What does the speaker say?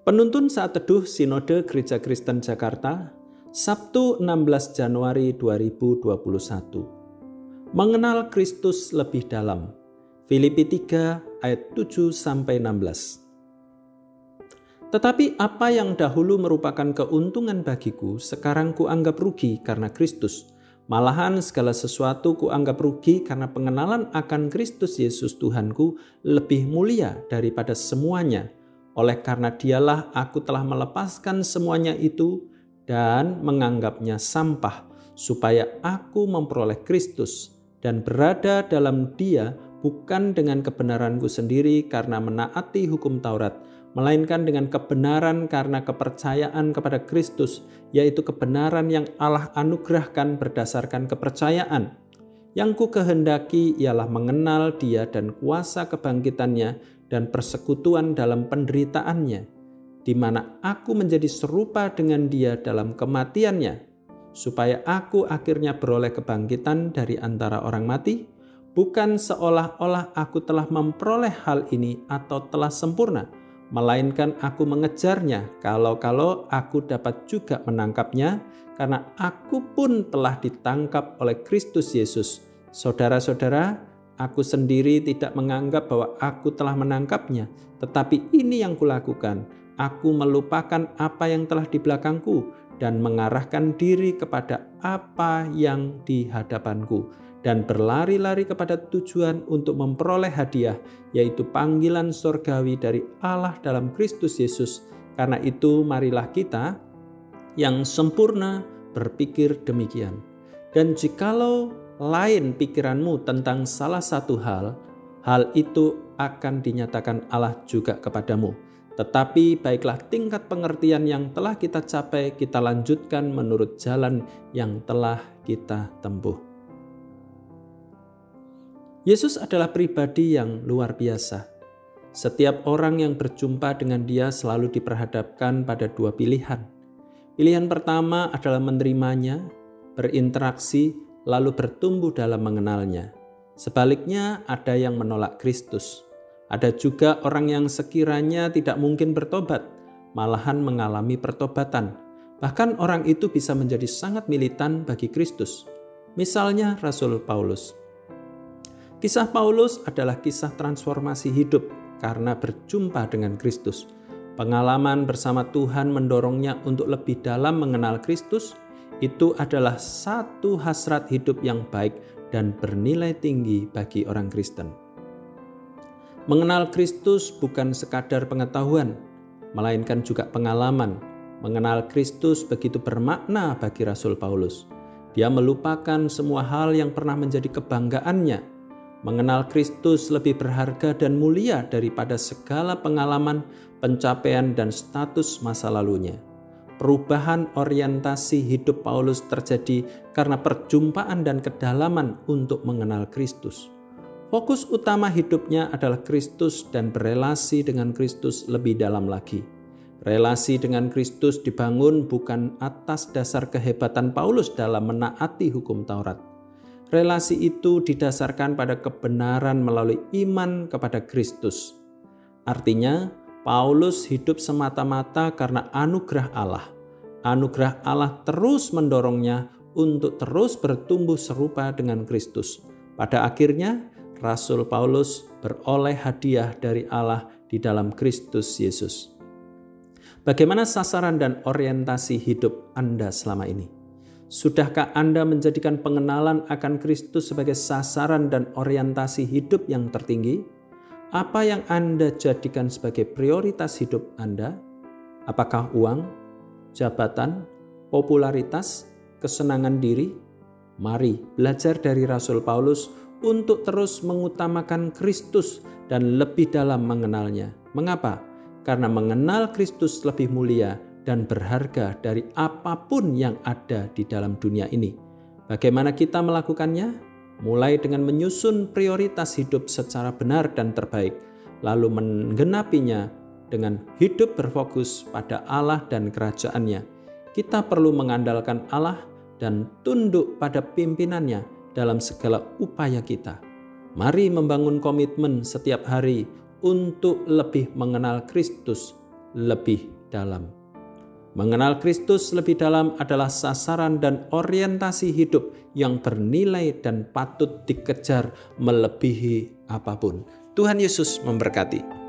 Penuntun saat teduh Sinode Gereja Kristen Jakarta, Sabtu 16 Januari 2021. Mengenal Kristus lebih dalam. Filipi 3 ayat 7 sampai 16. Tetapi apa yang dahulu merupakan keuntungan bagiku, sekarang kuanggap rugi karena Kristus. Malahan segala sesuatu kuanggap rugi karena pengenalan akan Kristus Yesus Tuhanku lebih mulia daripada semuanya oleh karena dialah aku telah melepaskan semuanya itu dan menganggapnya sampah, supaya aku memperoleh Kristus dan berada dalam Dia bukan dengan kebenaranku sendiri karena menaati hukum Taurat, melainkan dengan kebenaran karena kepercayaan kepada Kristus, yaitu kebenaran yang Allah anugerahkan berdasarkan kepercayaan. Yang ku kehendaki ialah mengenal Dia dan kuasa kebangkitannya dan persekutuan dalam penderitaannya, di mana aku menjadi serupa dengan dia dalam kematiannya, supaya aku akhirnya beroleh kebangkitan dari antara orang mati, bukan seolah-olah aku telah memperoleh hal ini atau telah sempurna, melainkan aku mengejarnya kalau-kalau aku dapat juga menangkapnya, karena aku pun telah ditangkap oleh Kristus Yesus. Saudara-saudara, Aku sendiri tidak menganggap bahwa aku telah menangkapnya, tetapi ini yang kulakukan. Aku melupakan apa yang telah di belakangku dan mengarahkan diri kepada apa yang di hadapanku dan berlari-lari kepada tujuan untuk memperoleh hadiah yaitu panggilan surgawi dari Allah dalam Kristus Yesus. Karena itu marilah kita yang sempurna berpikir demikian. Dan jikalau lain pikiranmu tentang salah satu hal, hal itu akan dinyatakan Allah juga kepadamu. Tetapi baiklah tingkat pengertian yang telah kita capai, kita lanjutkan menurut jalan yang telah kita tempuh. Yesus adalah pribadi yang luar biasa. Setiap orang yang berjumpa dengan Dia selalu diperhadapkan pada dua pilihan. Pilihan pertama adalah menerimanya, berinteraksi, lalu bertumbuh dalam mengenalnya. Sebaliknya, ada yang menolak Kristus. Ada juga orang yang sekiranya tidak mungkin bertobat, malahan mengalami pertobatan. Bahkan orang itu bisa menjadi sangat militan bagi Kristus. Misalnya Rasul Paulus. Kisah Paulus adalah kisah transformasi hidup karena berjumpa dengan Kristus. Pengalaman bersama Tuhan mendorongnya untuk lebih dalam mengenal Kristus itu adalah satu hasrat hidup yang baik dan bernilai tinggi bagi orang Kristen. Mengenal Kristus bukan sekadar pengetahuan, melainkan juga pengalaman. Mengenal Kristus begitu bermakna bagi Rasul Paulus. Dia melupakan semua hal yang pernah menjadi kebanggaannya. Mengenal Kristus lebih berharga dan mulia daripada segala pengalaman, pencapaian, dan status masa lalunya. Perubahan orientasi hidup Paulus terjadi karena perjumpaan dan kedalaman untuk mengenal Kristus. Fokus utama hidupnya adalah Kristus dan berelasi dengan Kristus lebih dalam lagi. Relasi dengan Kristus dibangun bukan atas dasar kehebatan Paulus dalam menaati hukum Taurat. Relasi itu didasarkan pada kebenaran melalui iman kepada Kristus. Artinya, Paulus hidup semata-mata karena anugerah Allah. Anugerah Allah terus mendorongnya untuk terus bertumbuh serupa dengan Kristus. Pada akhirnya, Rasul Paulus beroleh hadiah dari Allah di dalam Kristus Yesus. Bagaimana sasaran dan orientasi hidup Anda selama ini? Sudahkah Anda menjadikan pengenalan akan Kristus sebagai sasaran dan orientasi hidup yang tertinggi? Apa yang Anda jadikan sebagai prioritas hidup Anda? Apakah uang, jabatan, popularitas, kesenangan diri? Mari belajar dari Rasul Paulus untuk terus mengutamakan Kristus dan lebih dalam mengenalnya. Mengapa? Karena mengenal Kristus lebih mulia dan berharga dari apa pun yang ada di dalam dunia ini. Bagaimana kita melakukannya? Mulai dengan menyusun prioritas hidup secara benar dan terbaik, lalu menggenapinya dengan hidup berfokus pada Allah dan kerajaannya. Kita perlu mengandalkan Allah dan tunduk pada pimpinannya dalam segala upaya kita. Mari membangun komitmen setiap hari untuk lebih mengenal Kristus lebih dalam. Mengenal Kristus lebih dalam adalah sasaran dan orientasi hidup yang bernilai dan patut dikejar melebihi apa pun. Tuhan Yesus memberkati.